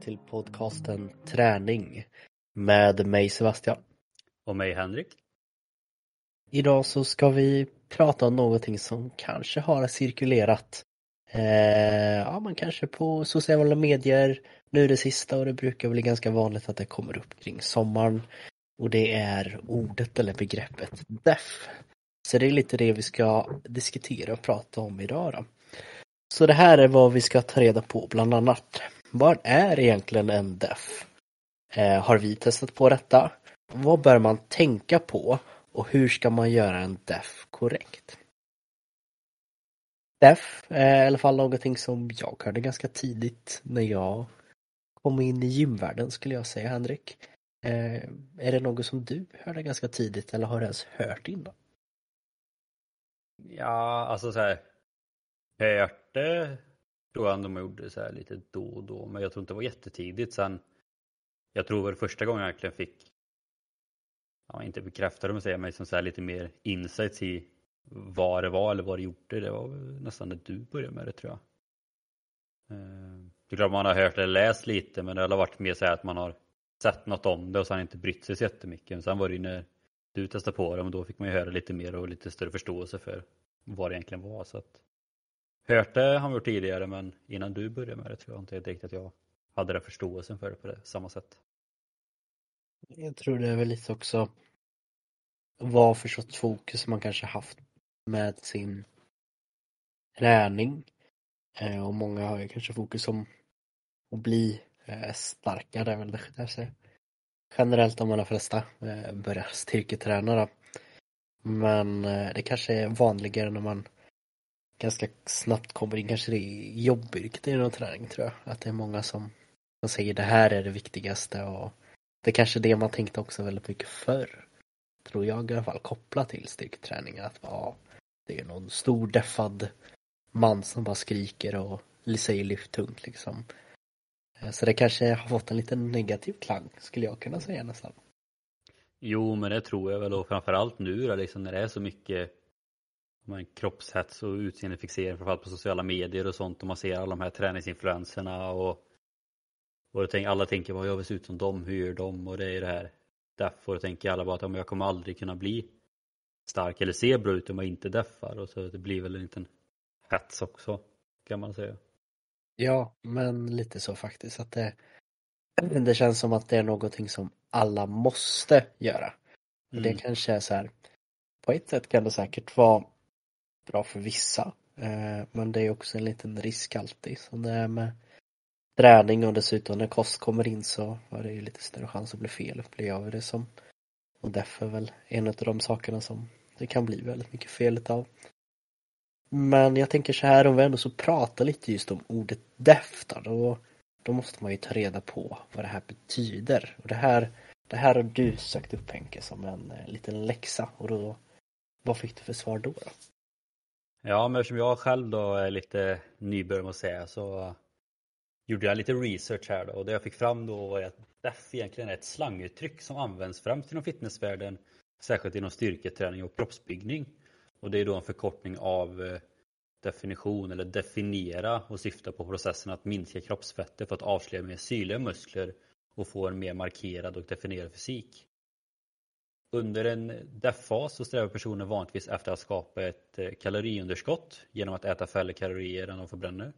till podcasten Träning med mig Sebastian. Och mig Henrik. Idag så ska vi prata om någonting som kanske har cirkulerat eh, ja, men kanske på sociala medier nu det sista och det brukar bli ganska vanligt att det kommer upp kring sommaren. Och det är ordet eller begreppet DEF. Så det är lite det vi ska diskutera och prata om idag då. Så det här är vad vi ska ta reda på bland annat. Vad är egentligen en DEF? Eh, har vi testat på detta? Vad bör man tänka på och hur ska man göra en DEF korrekt? DEF är eh, i alla fall någonting som jag hörde ganska tidigt när jag kom in i gymvärlden skulle jag säga Henrik. Eh, är det något som du hörde ganska tidigt eller har du ens hört innan? Ja, alltså så här. Hört det tror jag de gjorde så här lite då och då, men jag tror inte det var jättetidigt. Sen, jag tror väl första gången jag verkligen fick, ja inte bekräftade man säga mig som så här lite mer insights i vad det var eller vad det gjorde. Det var nästan när du började med det tror jag. Eh, det är klart man har hört eller läst lite men det har varit mer så här att man har sett något om det och sen inte brytt sig så jättemycket. Sen var det ju när du testade på det och då fick man ju höra lite mer och lite större förståelse för vad det egentligen var. Så att, hört det har man gjort tidigare men innan du började med det tror jag inte direkt att jag hade den förståelsen för det på det samma sätt. Jag tror det är väl lite också vad för sorts fokus man kanske haft med sin träning. Eh, och många har ju kanske fokus om och bli starkare, starkare, väl det kanske generellt om alla flesta eh, börjar styrketräna. då. Men eh, det kanske är vanligare när man ganska snabbt kommer in kanske i jobbyrket inom träning tror jag. Att det är många som, som säger det här är det viktigaste och det är kanske det man tänkte också väldigt mycket förr. Tror jag i alla fall kopplat till styrketräning att ja, det är någon stor deffad man som bara skriker och säger lyft tungt liksom. Eh, så det kanske har fått en lite negativ klang skulle jag kunna säga nästan. Jo men det tror jag väl och framförallt nu då, liksom när det är så mycket man, kroppshets och utseendefixering framförallt på sociala medier och sånt och man ser alla de här träningsinfluenserna och, och tänk, alla tänker vad jag vill se ut som dem, hur gör de och det är det här därför tänker alla bara att jag kommer aldrig kunna bli stark eller se bra ut om jag inte deffar och så det blir väl en liten hets också kan man säga. Ja, men lite så faktiskt att det, det känns som att det är någonting som alla måste göra. Mm. Det kanske är så här, på ett sätt kan det säkert vara bra för vissa, eh, men det är också en liten risk alltid. Som det är med träning och dessutom när kost kommer in så var det ju lite större chans att bli fel, upplever jag det som. Och därför är väl en av de sakerna som det kan bli väldigt mycket fel av. Men jag tänker så här om vi ändå så pratar lite just om ordet deaf då, då måste man ju ta reda på vad det här betyder. Och det här, det här har du sökt upp Henke som en, eh, liten läxa och då, vad fick du för svar då? då? Ja, men eftersom jag själv då är lite nybörjare att säga så gjorde jag lite research här då och det jag fick fram då var att DEF egentligen är ett slanguttryck som används främst inom fitnessvärlden, särskilt inom styrketräning och kroppsbyggning. Och det är då en förkortning av eh, definition eller definiera och syftar på processen att minska kroppsfettet för att avslöja mer syrliga muskler och få en mer markerad och definierad fysik. Under en DEF-fas så strävar personen vanligtvis efter att skapa ett eh, kaloriunderskott genom att äta färre kalorier än de förbränner.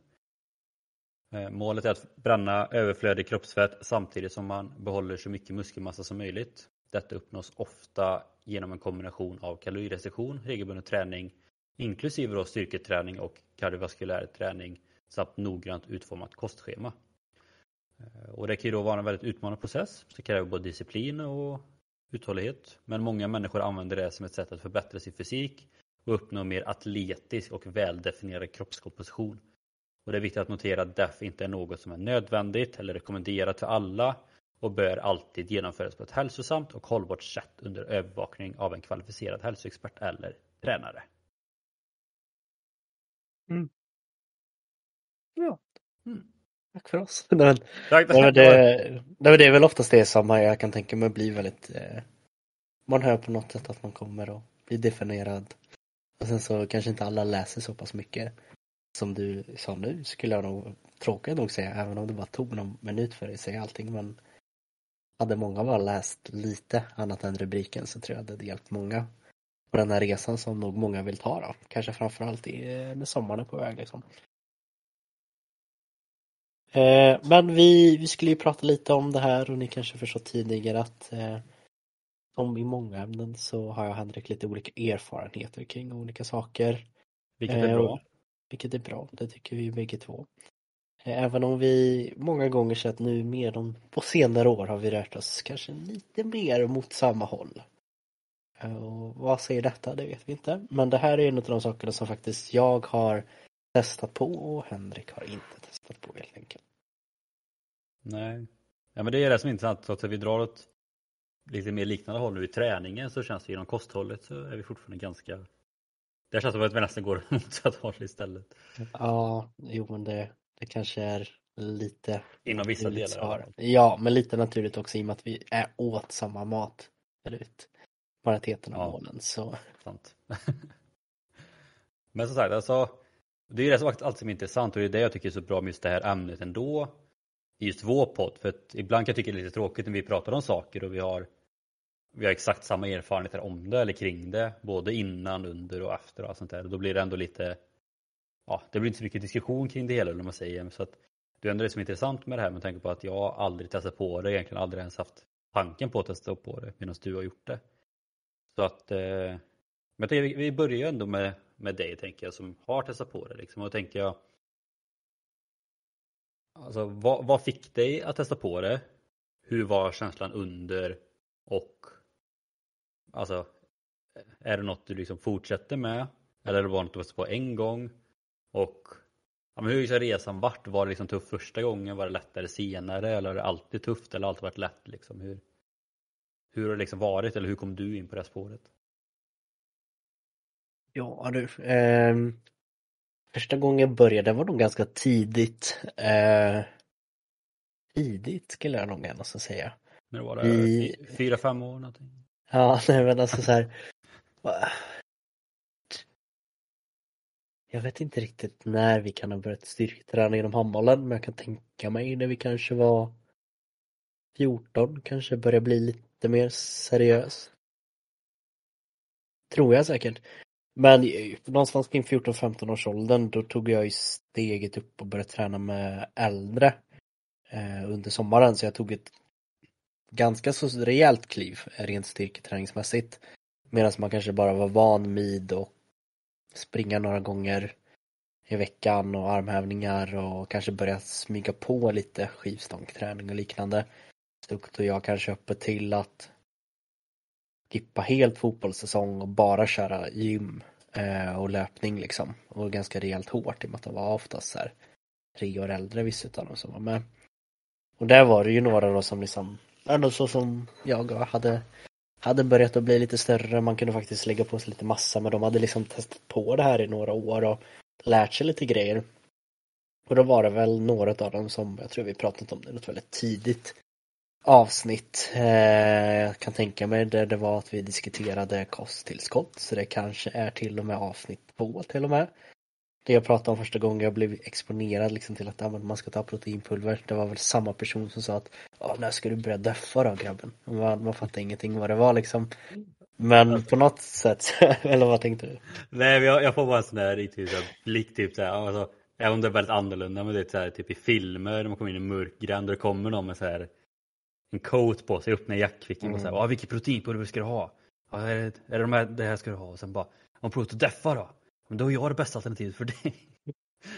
Eh, målet är att bränna överflödig kroppsfett samtidigt som man behåller så mycket muskelmassa som möjligt. Detta uppnås ofta genom en kombination av kalorirestriktion, regelbunden träning, inklusive då styrketräning och kardiovaskulär träning samt noggrant utformat kostschema. Eh, och det kan ju då vara en väldigt utmanande process, det kräver både disciplin och uthållighet. Men många människor använder det som ett sätt att förbättra sin fysik och uppnå mer atletisk och väldefinierad kroppskomposition. Och det är viktigt att notera att DEF inte är något som är nödvändigt eller rekommenderat för alla och bör alltid genomföras på ett hälsosamt och hållbart sätt under övervakning av en kvalificerad hälsoexpert eller tränare. Mm. Ja. Mm. tack för oss. Nej, men, Tack, nej, men tack. det, nej, men det är väl oftast det som jag kan tänka mig blir väldigt eh, Man hör på något sätt att man kommer att bli definierad och sen så kanske inte alla läser så pass mycket som du sa nu skulle jag nog tråkigt nog säga även om det bara tog någon minut för dig att säga allting men hade många bara läst lite annat än rubriken så tror jag det hade hjälpt många på den här resan som nog många vill ta då. Kanske framförallt i, eh, när sommaren på väg liksom. Eh, men vi, vi skulle ju prata lite om det här och ni kanske förstått tidigare att eh, som i många ämnen så har jag och Henrik lite olika erfarenheter kring olika saker. Vilket är Eh, bra. Vilket är bra, det tycker vi bägge två. Även om vi många gånger sett nu mer de, på senare år har vi rört oss kanske lite mer mot samma håll. Och vad säger detta, det vet vi inte. Men det här är en av de sakerna som faktiskt jag har testat på och Henrik har inte testat på helt enkelt. Nej. Ja men det är det som är intressant. Trots att vi drar åt lite mer liknande håll nu i träningen så känns det genom kosthållet så är vi fortfarande ganska Det känns som att vi nästan går motsatt håll istället. Ja, jo men det, det kanske är lite Inom vissa delar. svar. Ja, men lite naturligt också i och med att vi är åt samma mat. Förut. Majoriteten av Ja. målen så. Sant. Men som sagt, alltså, det är ju det som är allt som är intressant och det är det jag tycker är så bra med just det här ämnet ändå. I just vår podd. För att ibland kan jag tycka det är lite tråkigt när vi pratar om saker och vi har vi har exakt samma erfarenheter om det eller kring det. Både innan, under och efter och allt sånt där. Då blir det ändå lite Ja, det blir inte så mycket diskussion kring det hela eller vad man säger. Så att det är ändå det som är intressant med det här med tanke på att jag aldrig testat på det. Egentligen aldrig ens haft tanken på att testa på det medan du har gjort det. Så att eh, men tänker, vi- vi börjar ju ändå med, med dig tänker jag som har testat på det. Liksom. Och då tänker jag Alltså vad, vad fick dig att testa på det? Hur var känslan under? Och Alltså Är det något du liksom fortsätter med? Eller var det något du testade på en gång? Och ja, men Hur har resan varit? Var det liksom tufft första gången? Var det lättare senare? Eller har det alltid tufft? Eller alltid varit lätt? Liksom? Hur, hur har det liksom varit? Eller hur kom du in på det spåret? Ja du. ehm, första gången jag började var nog ganska tidigt. Eh, tidigt skulle jag nog ändå säga. När det var det? Fy- Fyra, fem år någonting? Ja, nej men alltså så här. Jag vet inte riktigt när vi kan ha börjat styrketräna inom handbollen men jag kan tänka mig när vi kanske var 14 kanske börjar bli lite mer seriös. Tror jag säkert. Men eh, någonstans kring 14-15 års åldern då tog jag ju steget upp och började träna med äldre eh, under sommaren så jag tog ett ganska så rejält kliv eh, rent styrketräningsmässigt. Medan man kanske bara var van vid och springa några gånger i veckan och armhävningar och kanske börja smyga på lite skivstångträning och liknande. Stukt och jag kanske öppet till att skippa helt fotbollssäsong och bara köra gym eh, och löpning liksom. Och ganska rejält hårt i och med att de var oftast så här tre år äldre vissa utav dem som var med. Och där var det ju några då som liksom, ändå så som jag hade hade börjat att bli lite större, man kunde faktiskt lägga på sig lite massa men de hade liksom testat på det här i några år och lärt sig lite grejer. Och då var det väl några av dem som, jag tror vi pratat om det, något väldigt tidigt avsnitt. Eh, jag kan tänka mig där det var att vi diskuterade kosttillskott så det kanske är till och med avsnitt två till och med. Det jag pratade om första gången jag blev exponerad liksom till att men man ska ta proteinpulver. Det var väl samma person som sa att när ska du börja deffa då grabben? Man, man fattade ingenting vad det var liksom. Men på något sätt, eller vad tänkte du? Nej, jag, jag får bara en sån där riktig så blick typ så här, alltså, även om det är väldigt annorlunda, men det är så här, typ i filmer när man kommer in i en mörk gränd och det kommer någon med så här en coat på sig, öppnar jackfickan och så här, Mm. ah, vilket proteinpulver ska du ha? Är det, är det de här, det här ska du ha? Och sen bara, om provet att deffa då? Men då är jag det bästa alternativet för dig.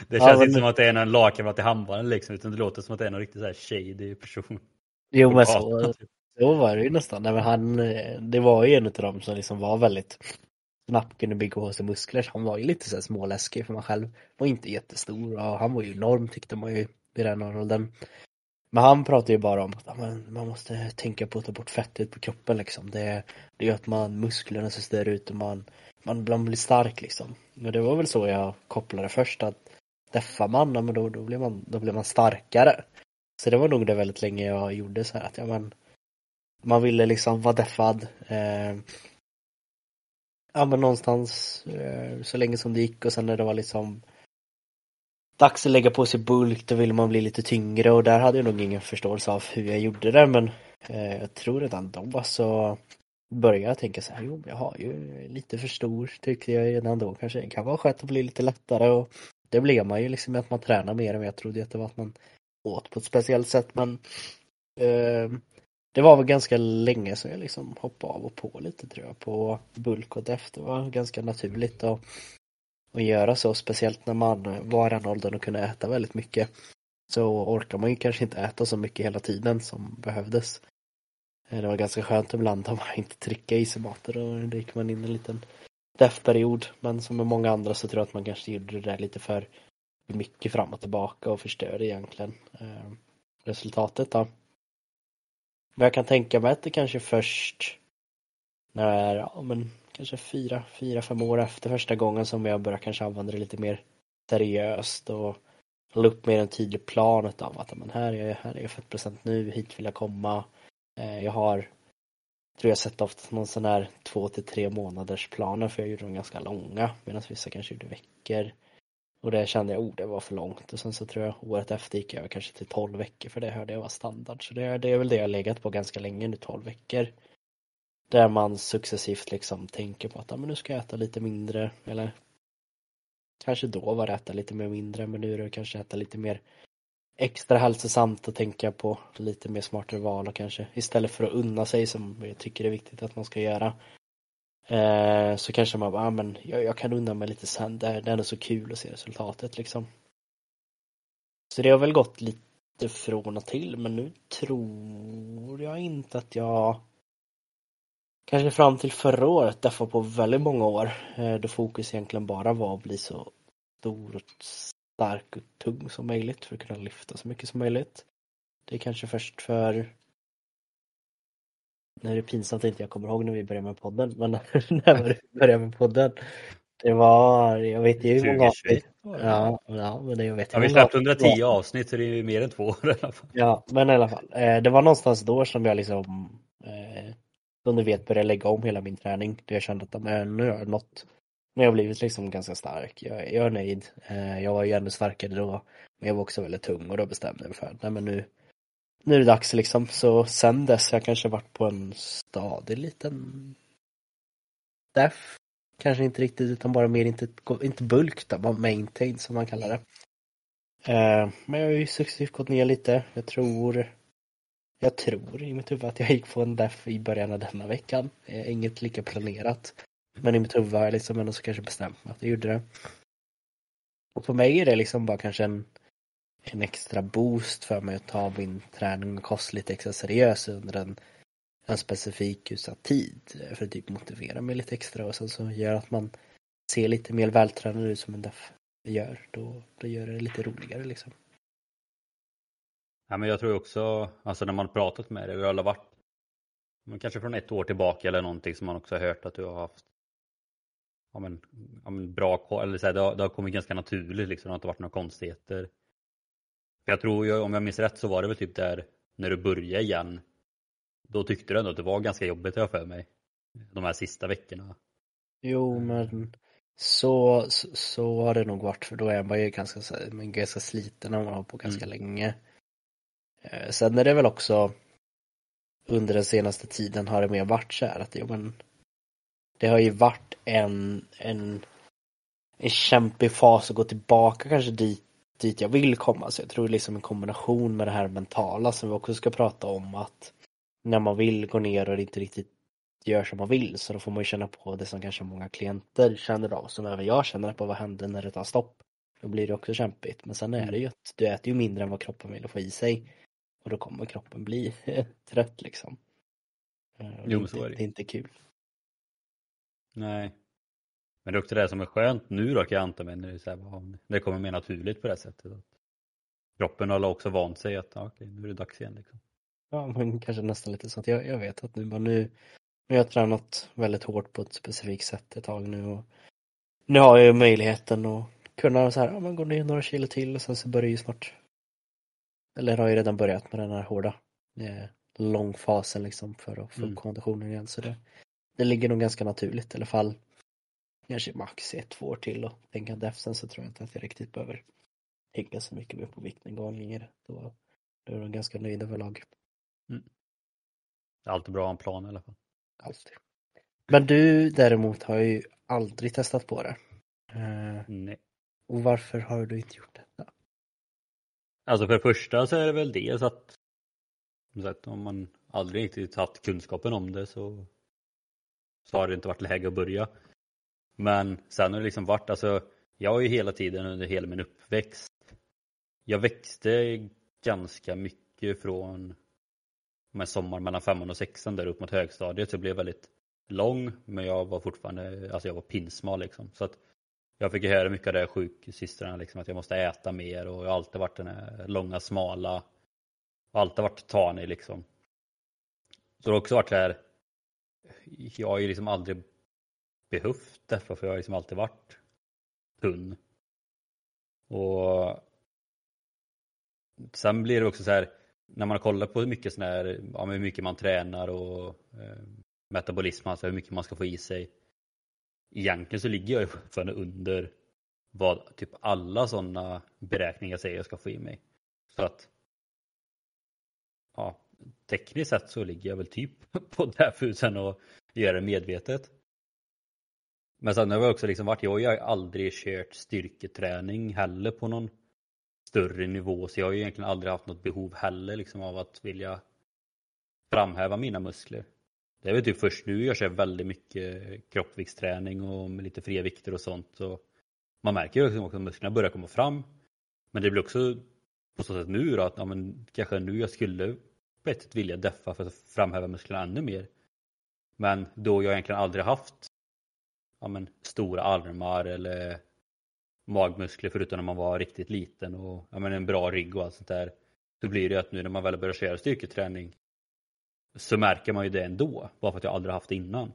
Det Ja, känns men- inte som att det är en lagkamrat i handbollen liksom, utan det låter som att det är en riktigt så här shady person. Jo men så, typ. så var det ju nästan. Nej, men han, eh, det var ju en av dem som liksom var väldigt snabbt kunde bygga på sig muskler. Han var ju lite så här småläskig för man själv var inte jättestor och han var ju enorm tyckte man ju vid den åldern. Men han pratade ju bara om att ja, man måste tänka på att ta bort fettet på kroppen liksom. Det, det gör att man, musklerna ser större ut och man, man, man blir stark liksom. Och det var väl så jag kopplade först att deffar man, men då, då, blir man, då blir man starkare. Så det var nog det väldigt länge jag gjorde så här att ja men man ville liksom vara deffad. Eh, ja men någonstans eh, så länge som det gick och sen när det var liksom dags att lägga på sig bulk då ville man bli lite tyngre och där hade jag nog ingen förståelse av hur jag gjorde det men eh, jag tror redan då så började jag tänka så här, jo jag har ju lite för stor tyckte jag redan då kanske det kan vara skönt att bli lite lättare och det blev man ju liksom med att man tränar mer än jag trodde att det var att man åt på ett speciellt sätt men eh, det var väl ganska länge sedan jag liksom hoppade av och på lite tror jag på bulk och def. Det var ganska naturligt att, att göra så, speciellt när man var i den åldern och kunde äta väldigt mycket. Så orkar man ju kanske inte äta så mycket hela tiden som behövdes. Eh, det var ganska skönt ibland att man inte trycka i sig mat och då gick man in en liten def-period. Men som med många andra så tror jag att man kanske gjorde det där lite för mycket fram och tillbaka och förstörde egentligen eh, resultatet då. Men jag kan tänka mig att det kanske först när, ja men kanske fyra, fyra, fem år efter första gången som jag började kanske använda det lite mer seriöst och la upp mer en tydlig plan av att men här är jag, här är jag 40% nu, hit vill jag komma. Eh, jag har, tror jag sett ofta någon sån här två till tre månaders planer för jag gjorde dem ganska långa medan vissa kanske gjorde veckor. Och det kände jag, oh det var för långt och sen så tror jag året efter gick jag kanske till 12 veckor för det hörde jag var standard. Så det, det är väl det jag legat på ganska länge nu, 12 veckor. Där man successivt liksom tänker på att ja, men nu ska jag äta lite mindre eller kanske då var det äta lite mer mindre men nu är det kanske äta lite mer extra hälsosamt att tänka på lite mer smartare val och kanske istället för att unna sig som jag tycker är viktigt att man ska göra Eh, så kanske man bara, ah, men jag, jag, kan unna mig lite sen, det, det är ändå så kul att se resultatet liksom. Så det har väl gått lite från och till men nu tror jag inte att jag Kanske fram till förra året, därför på väldigt många år, eh, då fokus egentligen bara var att bli så stor och stark och tung som möjligt för att kunna lyfta så mycket som möjligt. Det är kanske först för nu är det pinsamt att inte jag kommer ihåg när vi började med podden, men när vi började med podden. Det var, jag vet ju hur många avsnitt. Ja, ja, men det, jag vet ja, vi släppte 110 avsnitt så det är ju mer än två år i alla fall. Ja, men i alla fall. Eh, det var någonstans då som jag liksom, eh, som du vet, började lägga om hela min träning. Jag kände att men, nu har jag nått, men jag har blivit liksom ganska stark. Jag, jag är nöjd. Eh, jag var ju ännu starkare då, men jag var också väldigt tung och då bestämde jag mig för, nej men nu, nu är det dags liksom. Så sen dess har jag kanske varit på en stadig liten def. Kanske inte riktigt utan bara mer inte, inte bulk då, bara maintain som man kallar det. Eh, men jag har ju successivt gått ner lite. Jag tror jag tror i mitt huvud att jag gick på en def i början av denna veckan. Eh, inget lika planerat. Men i mitt huvud har jag liksom ändå så kanske bestämt mig att jag gjorde det. Och för mig är det liksom bara kanske en en extra boost för mig att ta min träning och kost lite extra seriös under en, en specifik utsatt tid för att typ motivera mig lite extra och sen så gör att man ser lite mer vältränad ut som en def gör. Då, då gör det lite roligare liksom. Ja, men jag tror också, alltså när man pratat med dig, vi har varit men kanske från ett år tillbaka eller någonting som man också har hört att du har haft ja, men, ja, men bra eller så här, det, har, det har kommit ganska naturligt liksom, det har inte varit några konstigheter. Jag tror, om jag minns rätt så var det väl typ där när du började igen. Då tyckte du ändå att det var ganska jobbigt jag för mig. De här sista veckorna. Jo men så, så, så har det nog varit för då är man ju ganska, man ganska sliten när man har på ganska mm. länge. Eh, sen är det väl också under den senaste tiden har det mer varit så här att jo men det har ju varit en, en, en kämpig fas att gå tillbaka kanske dit dit jag vill komma. Så jag tror liksom en kombination med det här mentala som vi också ska prata om att när man vill gå ner och inte riktigt gör som man vill så då får man ju känna på det som kanske många klienter känner av som även jag känner på vad händer när det tar stopp. Då blir det också kämpigt men sen är det ju att du äter ju mindre än vad kroppen vill få i sig och då kommer kroppen bli trött liksom. Eh, jo, så är det. det är inte kul. Nej, men det är också det som är skönt nu då kan jag anta mig när det, så här, det kommer mer naturligt på det sättet. Kroppen har också vant sig att ja, okej, nu är det dags igen. Liksom. Ja, men kanske nästan lite så att jag, jag vet att nu bara nu, nu har jag tränat väldigt hårt på ett specifikt sätt ett tag nu och nu har jag möjligheten att kunna så här, ja, man går ner några kilo till och sen så börjar ju snart eller har ju redan börjat med den här hårda eh, långfasen liksom för att få upp Mm. konditionen igen så det, det ligger nog ganska naturligt i alla fall kanske max ett, två år till och tänkande efter sen så tror jag inte att jag riktigt behöver tänka så mycket mer på viktnedgång längre. Då, då är jag ganska nöjd överlag. Det är alltid bra att ha en plan i alla fall. Alltid. Men du däremot har ju aldrig testat på det. Eh, Nej. och varför har du inte gjort detta? Alltså för det första så är det väl dels att, som sagt, om man aldrig riktigt haft kunskapen om det så, så har det inte varit läge att börja. Men sen har det liksom varit, alltså jag har ju hela tiden under hela min uppväxt, jag växte ganska mycket från med sommar mellan femman och sexan där upp mot högstadiet så jag blev väldigt lång men jag var fortfarande, alltså jag var pinsmal liksom. Så att jag fick ju höra mycket av det sjuksystrarna liksom att jag måste äta mer och jag har alltid varit den här långa smala alltid varit tanig liksom. Så det har också varit så här. Jag har ju liksom aldrig behövt därför för jag har liksom alltid varit tunn. Och sen blir det också så här när man kollar på hur mycket sån här, ja, hur mycket man tränar och eh, metabolism, alltså hur mycket man ska få i sig. Egentligen så ligger jag ju fortfarande under vad typ alla sådana beräkningar säger jag ska få i mig. Så att ja, tekniskt sett så ligger jag väl typ på det och gör det medvetet. Men sen har jag också liksom varit, jag har ju aldrig kört styrketräning heller på någon större nivå så jag har ju egentligen aldrig haft något behov heller liksom av att vilja framhäva mina muskler. Det är väl typ först nu jag kör väldigt mycket kroppsviktsträning och med lite fria vikter och sånt. Så man märker ju liksom också att musklerna börjar komma fram. Men det blir också på så sätt nu då att ja, men, kanske nu jag skulle på ett sätt vilja deffa för att framhäva musklerna ännu mer. Men då jag egentligen aldrig haft ja, men, stora armar eller magmuskler förutom när man var riktigt liten och ja, men, en bra rygg och allt sånt där. Så blir det att nu när man väl börjar köra styrketräning så märker man ju det ändå, bara för att jag aldrig haft det innan.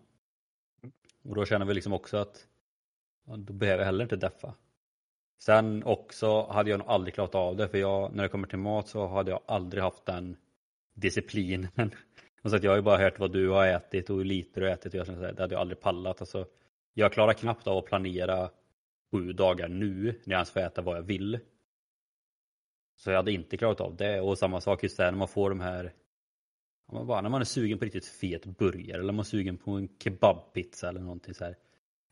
Och då känner vi liksom också att ja, då behöver jag heller inte deffa. Sen också hade jag nog aldrig klarat av det för jag, när det kommer till mat så hade jag aldrig haft den disciplinen. Och så att jag har ju bara hört vad du har ätit och hur lite du har ätit och jag känner att det hade jag aldrig pallat. Alltså, jag klarar knappt av att planera sju dagar nu när jag ens får äta vad jag vill. Så jag hade inte klarat av det och samma sak just där när man får de här man bara, när man är sugen på riktigt fet burgare eller man är sugen på en kebabpizza eller någonting så här.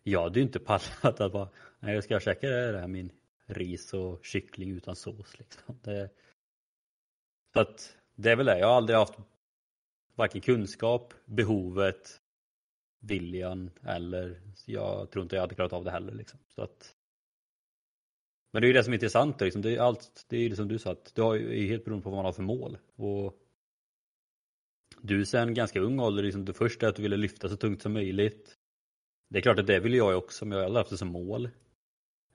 Jag hade ju inte pallat att bara, nej jag ska käka det här min ris och kyckling utan sås liksom. Det, så att det är väl det, jag har aldrig haft varken kunskap, behovet, viljan eller jag tror inte jag hade klarat av det heller liksom. Så att men det är ju det som är intressant, liksom. det är allt, det är ju som du sa, att det är helt beroende på vad man har för mål. Och du sen ganska ung ålder, liksom, det första är att du ville lyfta så tungt som möjligt. Det är klart att det vill jag också, men jag har aldrig haft det som mål.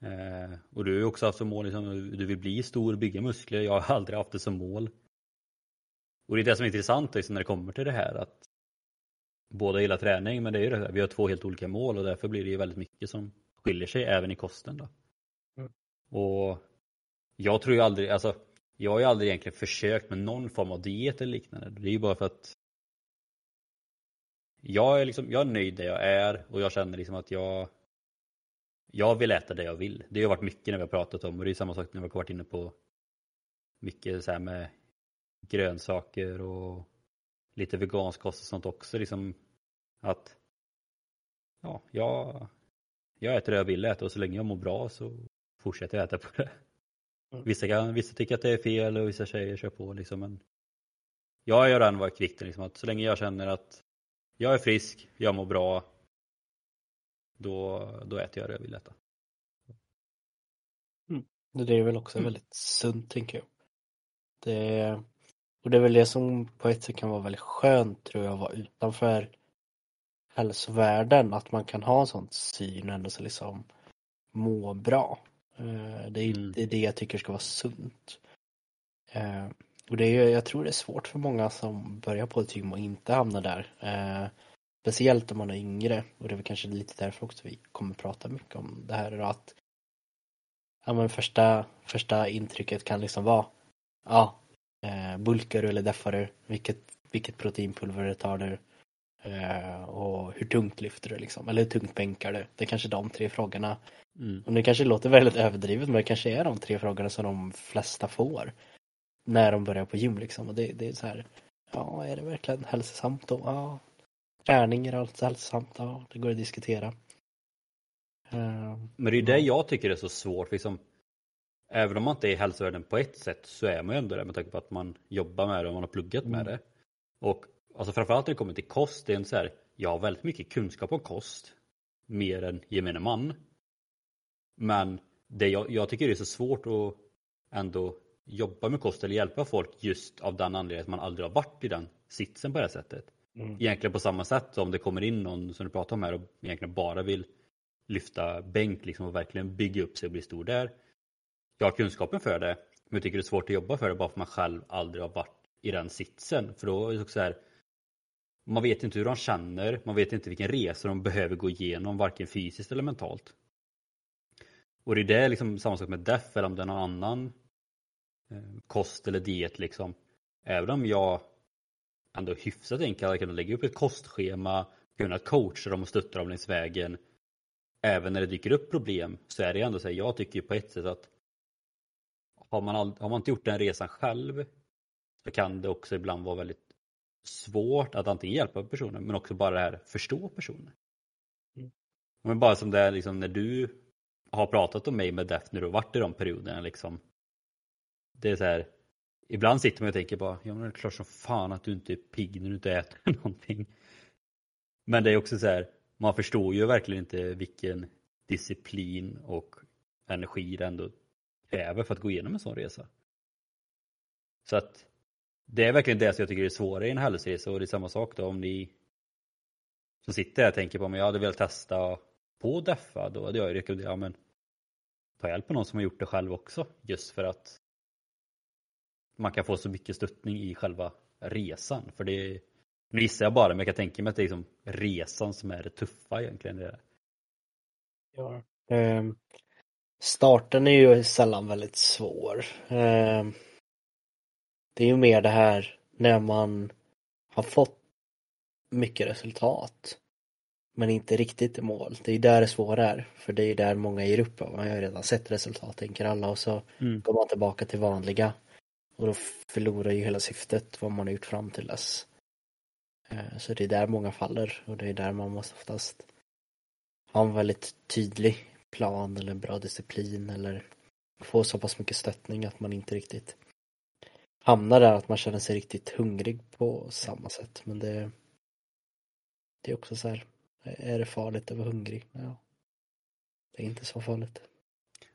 Eh, och du har ju också haft som mål, liksom, du vill bli stor, bygga muskler. Jag har aldrig haft det som mål. Och det är det som är intressant när det kommer till det här att båda gillar träning, men det är ju det här, vi har två helt olika mål och därför blir det ju väldigt mycket som skiljer sig även i kosten. Då. Mm. Och jag tror ju aldrig, alltså jag har ju aldrig egentligen försökt med någon form av diet eller liknande. Det är ju bara för att jag är, liksom, jag är nöjd där jag är och jag känner liksom att jag jag vill äta det jag vill. Det har varit mycket när vi har pratat om och det är samma sak när vi har varit inne på mycket så här med grönsaker och lite vegansk kost och sånt också. Liksom att ja, jag, jag äter det jag vill äta och så länge jag mår bra så fortsätter jag äta på det. Mm. Vissa, kan, vissa tycker att det är fel och vissa tjejer kör på liksom men jag gör den vad vikten liksom att så länge jag känner att jag är frisk, jag mår bra då, då äter jag det jag vill äta. Det är väl också väldigt sunt tänker jag. Det, och det är väl det som på ett sätt kan vara väldigt skönt tror jag att vara utanför hälsovärlden. Att man kan ha en sån syn och ändå så liksom må bra. Eh, Det är Mm. det, jag tycker ska vara sunt. Eh, Och det är, jag tror det är svårt för många som börjar på ett gym och inte hamnar där. Eh, Speciellt om man är yngre och det är väl kanske lite därför också vi kommer prata mycket om det här. Att ja men första, första intrycket kan liksom vara ja, eh, bulkar du eller deffar du? Vilket, vilket proteinpulver tar du? Eh, och hur tungt lyfter du liksom? Eller hur tungt bänkar du? Det är kanske de tre frågorna. Mm. Och det kanske låter väldigt överdrivet men det kanske är de tre frågorna som de flesta får. När de börjar på gym liksom. Och det, det är så här, ja är det verkligen hälsosamt då? Ja. Träning är alltså hälsosamt? Ja, det går att diskutera. Eh, Men det är det jag tycker är så svårt. Liksom, även om man inte är i hälsovärlden på ett sätt så är man ju ändå det med tanke på att man jobbar med det och man har pluggat med Mm. det. Och alltså framförallt när det kommer till kost, det är en så här, jag har väldigt mycket kunskap om kost. Mer än gemene man. Men det jag, jag tycker det är så svårt att ändå jobba med kost eller hjälpa folk just av den anledningen att man aldrig har varit i den sitsen på det här sättet. mm. Egentligen på samma sätt som det kommer in någon som du pratar om här och egentligen bara vill lyfta bänk liksom och verkligen bygga upp sig och bli stor där. Jag har kunskapen för det, men jag tycker det är svårt att jobba för det bara för man själv aldrig har varit i den sitsen. För då är det också så här, man vet inte hur de känner, man vet inte vilken resa de behöver gå igenom, varken fysiskt eller mentalt. Och det är det liksom samma sak med DEF eller om det är någon annan eh, kost eller diet liksom. Även om jag ändå hyfsat enkelt hade kunnat lägga upp ett kostschema, kunnat coacha dem och stötta dem längs vägen. Även när det dyker upp problem så är det ändå så här, jag tycker ju på ett sätt att har man, ald- har man inte gjort den resan själv så kan det också ibland vara väldigt svårt att antingen hjälpa personen men också bara det här förstå personen. Mm. Men bara som det är liksom när du har pratat om mig med Def när du har varit i de perioderna liksom. Det är så här. Ibland sitter man och tänker bara, ja men det är klart som fan att du inte är pigg när du inte äter någonting. Men det är också så här, man förstår ju verkligen inte vilken disciplin och energi det ändå kräver för att gå igenom en sån resa. Så att det är verkligen det som jag tycker är svårare i en hälsoresa och det är samma sak då om ni som sitter här och tänker på om jag hade velat testa på Deffa då hade jag ju rekommenderat, ja men ta hjälp av någon som har gjort det själv också just för att man kan få så mycket stöttning i själva resan för det nu gissar jag bara men jag kan tänka mig att det är liksom resan som är det tuffa egentligen. Det. Ja. eh, starten är ju sällan väldigt svår. Ehm, det är ju mer det här när man har fått mycket resultat men inte riktigt i mål. Det är där det svåra är. För det är där många ger upp. Man har ju redan sett resultat tänker alla och så Mm. går man tillbaka till vanliga. Och då förlorar ju hela syftet vad man har gjort fram till dess. Eh, Så det är där många faller och det är där man måste oftast ha en väldigt tydlig plan eller bra disciplin eller få så pass mycket stöttning att man inte riktigt hamnar där att man känner sig riktigt hungrig på samma sätt. Men det, det är också så här, är det farligt att vara hungrig? Ja. Det är inte så farligt.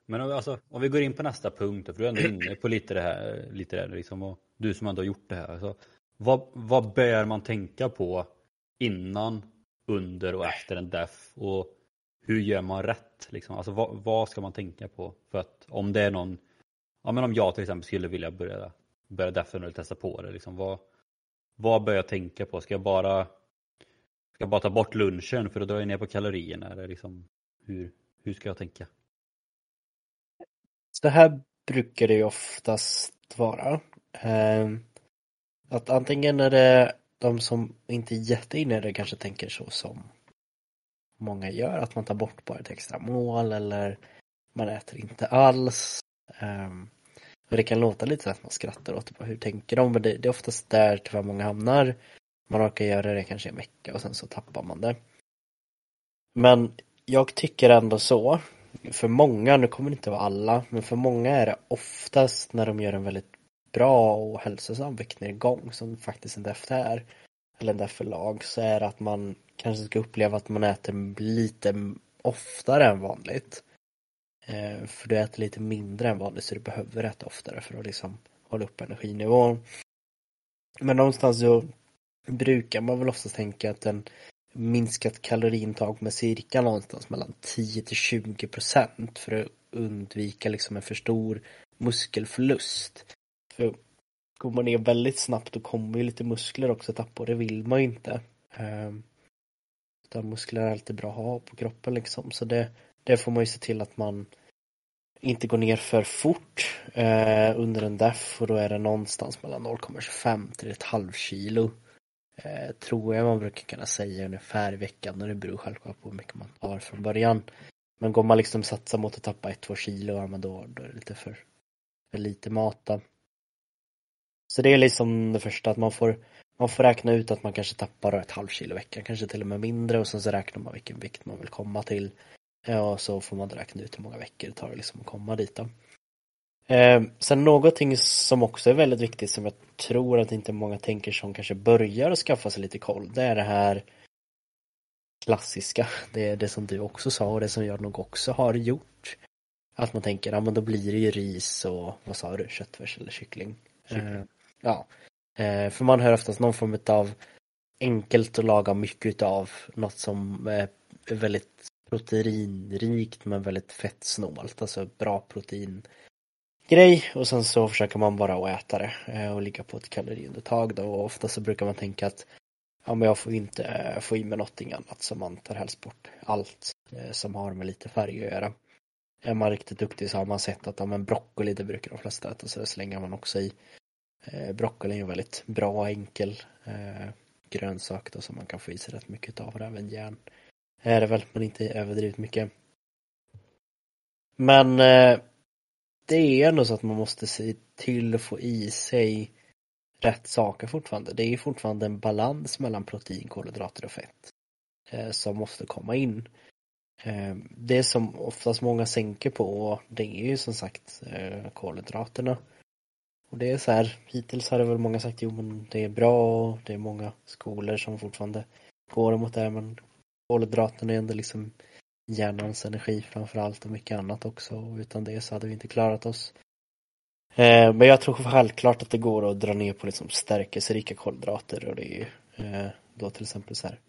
Men om- alltså, om vi går in på nästa punkt, för du är ändå inne på lite det här, lite det här liksom, och du som ändå har gjort det här. Alltså, vad, vad bör man tänka på innan, under och efter en def? Och hur gör man rätt? Liksom? Alltså, vad, vad ska man tänka på? För att om det är någon, ja men om jag till exempel skulle vilja börja, börja defen eller testa på det, liksom, vad, vad bör jag tänka på? Ska jag bara, ska jag bara ta bort lunchen för att dra ner på kalorierna? Eller liksom, hur, hur ska jag tänka? Så här brukar det ju oftast vara. Ehm, att antingen är det de som inte är jätteinne i det kanske tänker så som många gör, att man tar bort bara ett extra mål eller man äter inte alls. Um, Och det kan låta lite så att man skrattar åt det, hur tänker de? Men det, det är oftast där tyvärr många hamnar. Man orkar göra det kanske en vecka och sen så tappar man det. Men jag tycker ändå så, för många, nu kommer det inte vara alla, men för många är det oftast när de gör en väldigt bra och hälsosam viktnedgång som faktiskt en efter är, eller en DEF-lag, så är det att man kanske ska uppleva att man äter lite oftare än vanligt. Eh, för du äter lite mindre än vanligt så du behöver äta oftare för att liksom hålla upp energinivån. Men någonstans så brukar man väl oftast tänka att en minskat kaloriintag med cirka någonstans mellan 10 till 20 procent för att undvika liksom en för stor muskelförlust. För går man ner väldigt snabbt då kommer ju lite muskler också tappa och det vill man ju inte. Ehm, utan muskler är alltid bra att ha på kroppen liksom så det, det får man ju se till att man inte går ner för fort eh, under en def och då är det någonstans mellan 0,25 till ett halvkilo. Eh, tror jag man brukar kunna säga ungefär i veckan och det beror självklart på hur mycket man tar från början. Men går man liksom satsa mot att tappa 1-2 kilo, ja, men då, då är det lite för, för lite mat då. Så det är liksom det första att man får man får räkna ut att man kanske tappar ett halvt kilo i veckan, kanske till och med mindre och sen så räknar man vilken vikt man vill komma till. Ja, och så får man räkna ut hur många veckor det tar liksom att komma dit då. Eh, sen någonting som också är väldigt viktigt som jag tror att inte många tänker som kanske börjar att skaffa sig lite koll, det är det här klassiska, det är det som du också sa och det som jag nog också har gjort. Att man tänker, ja men då blir det ju ris och vad sa du, köttfärs eller kyckling. Eh, kyckling. Eh, ja, eh, för man hör oftast någon form av enkelt att laga mycket utav. Något som är väldigt proteinrikt men väldigt fettsnålt, alltså bra protein grej och sen så försöker man bara att äta det eh, och ligga på ett kaloriundertag då. Och ofta så brukar man tänka att ja men jag får inte eh, få i mig någonting annat så man tar helst bort allt eh, som har med lite färg att göra. Är man riktigt duktig så har man sett att ja, men broccoli det brukar de flesta äta. Så det slänger man också i. Eh, broccoli är en väldigt bra enkel eh, grönsak då som man kan få i sig rätt mycket av även järn är det väl, men inte överdrivet mycket. Men eh, det är ändå så att man måste se till att få i sig rätt saker fortfarande. Det är fortfarande en balans mellan protein, kolhydrater och fett som måste komma in. Det som oftast många sänker på det är ju som sagt kolhydraterna. Och det är så här, hittills har det väl många sagt jo men det är bra och det är många skolor som fortfarande går emot det men kolhydraterna är ändå liksom hjärnans energi framför allt och mycket annat också och utan det så hade vi inte klarat oss. Eh, men jag tror självklart att det går att dra ner på liksom stärkelserika kolhydrater och det är ju eh, då till exempel så här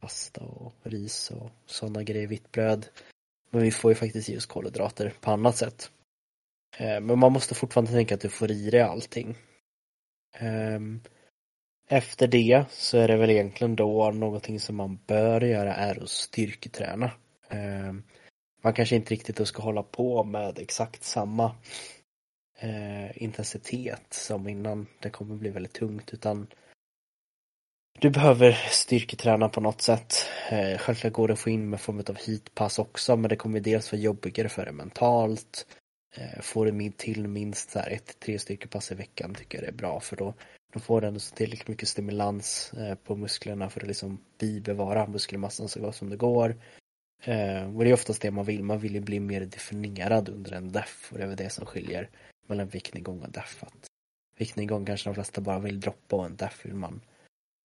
pasta och ris och sådana grejer, vitt bröd. Men vi får ju faktiskt i oss kolhydrater på annat sätt. Eh, men man måste fortfarande tänka att du får i dig allting. Ehm, efter det så är det väl egentligen då någonting som man bör göra är att styrketräna. Ehm, man kanske inte riktigt ska hålla på med exakt samma eh, intensitet som innan. Det kommer bli väldigt tungt utan du behöver styrketräna på något sätt. Eh, självklart går det att få in med form av heatpass också men det kommer dels vara jobbigare för dig mentalt. Eh, får till minst så här ett, tre styrkepass i veckan tycker jag det är bra för då de får ändå tillräckligt mycket stimulans eh, på musklerna för att liksom bibevara muskelmassan så gott som det går. Eh, och det är oftast det man vill, man vill ju bli mer definierad under en def och det är väl det som skiljer mellan viktnedgång och def. Att viktnedgång kanske de flesta bara vill droppa och en def vill man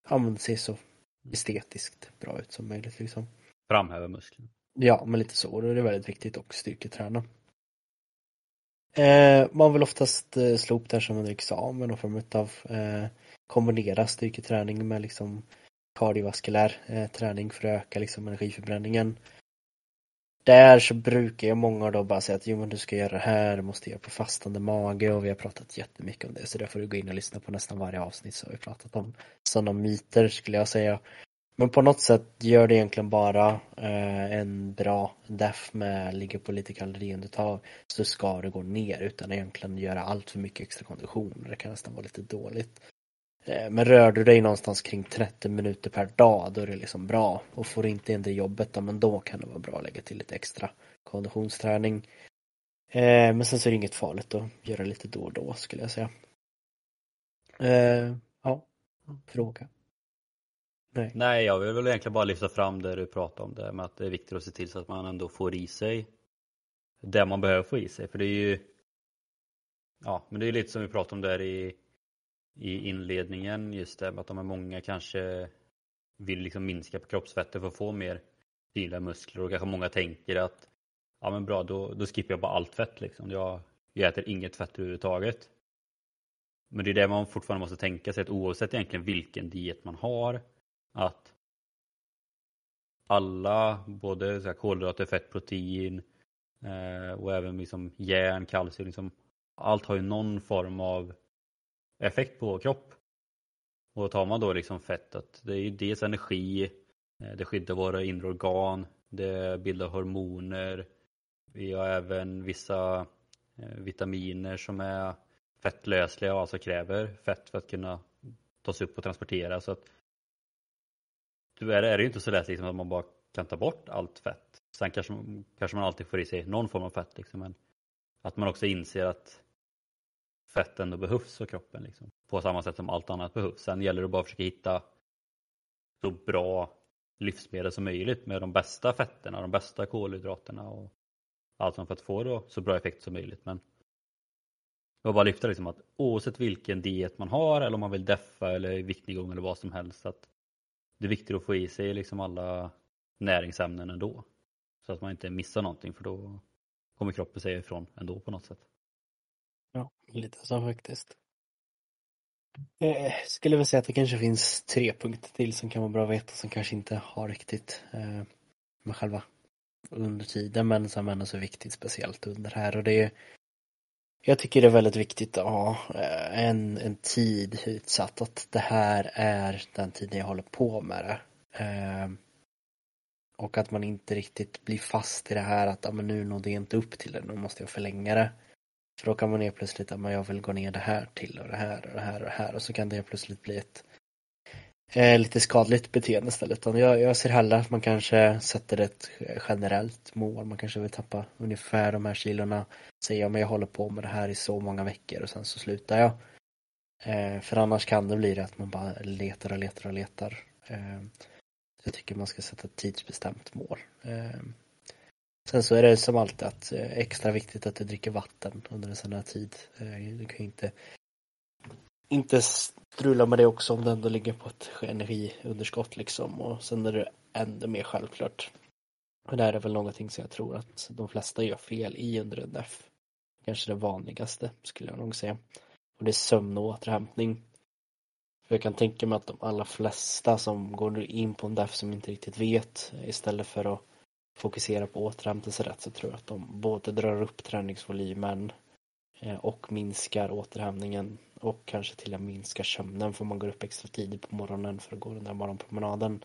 ja, men se så estetiskt bra ut som möjligt liksom. Framhäva musklerna. Ja, men lite så. Och då är det väldigt viktigt att styrketräna. Eh, man vill oftast eh, slå upp det här som en examen och form av eh, kombinera styrketräning med liksom kardiovaskulär eh, träning för att öka liksom energiförbränningen. Där så brukar jag många då bara säga att jo men du ska göra det här, du måste göra på fastande mage och vi har pratat jättemycket om det så där får du gå in och lyssna på nästan varje avsnitt så har vi pratat om sådana myter skulle jag säga. Men på något sätt gör det egentligen bara eh, en bra def med ligger på lite kaloriundertag så ska det gå ner utan egentligen göra allt för mycket extra kondition. Det kan nästan vara lite dåligt. Eh, men rör du dig någonstans kring 30 minuter per dag då är det liksom bra. Och får du inte in det jobbet, då, men då kan det vara bra att lägga till lite extra konditionsträning. Eh, men sen så är det inget farligt att göra lite då och då skulle jag säga. Eh, ja, fråga. Nej. Nej, jag vill väl egentligen bara lyfta fram det du pratar om det med att det är viktigt att se till så att man ändå får i sig det man behöver få i sig. För det är ju Ja, men det är lite som vi pratade om där i, i inledningen just det med att de är många kanske vill liksom minska på kroppsfettet för att få mer synliga muskler och kanske många tänker att ja men bra då, då skippar jag bara allt fett liksom. Jag, jag äter inget fett överhuvudtaget. Men det är det man fortfarande måste tänka sig att oavsett egentligen vilken diet man har att alla, både så här kolhydrater, fett, protein eh, och även liksom järn, kalcium, liksom, allt har ju någon form av effekt på vår kropp. Och tar man då liksom fettet, det är ju dels energi, eh, det skyddar våra inre organ, det bildar hormoner, Vi har även vissa eh, vitaminer som är fettlösliga och alltså kräver fett för att kunna tas upp och transporteras. Så att tyvärr är det ju inte så lätt liksom att man bara kan ta bort allt fett. Sen kanske, kanske man alltid får i sig någon form av fett liksom, men att man också inser att fett ändå behövs för kroppen liksom, på samma sätt som allt annat behövs. Sen gäller det bara att försöka hitta så bra livsmedel som möjligt med de bästa fetterna, de bästa kolhydraterna och allt sånt för att få då så bra effekt som möjligt. Men jag vill bara lyfta liksom att oavsett vilken diet man har eller om man vill deffa eller viktnedgång eller vad som helst att det är viktigt att få i sig liksom alla näringsämnen ändå. Så att man inte missar någonting för då kommer kroppen säga ifrån ändå på något sätt. Ja, lite så faktiskt. Eh, skulle väl säga att det kanske finns tre punkter till som kan vara bra att veta som kanske inte har riktigt eh, med själva under tiden men som ändå är så viktigt speciellt under här och det är jag tycker det är väldigt viktigt att ha eh, en, en tid utsatt att det här är den tiden jag håller på med det. Eh, och att man inte riktigt blir fast i det här att ah, men nu nådde jag inte upp till det, nu måste jag förlänga det. För då kan man helt plötsligt, att jag vill gå ner det här till och det här och det här och det här och så kan det plötsligt bli ett eh, lite skadligt beteende istället. Utan jag, jag ser hellre att man kanske sätter ett generellt mål. Man kanske vill tappa ungefär de här kilorna. Säger jag, jag håller på med det här i så många veckor och sen så slutar jag. Eh, för annars kan det bli det att man bara letar och letar och letar. Eh, jag tycker man ska sätta ett tidsbestämt mål. Eh, Sen så är det som alltid att eh, extra viktigt att du dricker vatten under en sån här tid. Eh, du kan inte inte strula med det också om det ändå ligger på ett energiunderskott liksom och sen är det ännu mer självklart. Och det här är väl någonting som jag tror att de flesta gör fel i under en F. Kanske det vanligaste skulle jag nog säga. Och det är sömn och återhämtning. För jag kan tänka mig att de allra flesta som går in på en DEF som inte riktigt vet istället för att fokusera på återhämtelse så tror jag att de både drar upp träningsvolymen och minskar återhämtningen och kanske till och med minskar sömnen för man går upp extra tidigt på morgonen för att gå den där morgonpromenaden.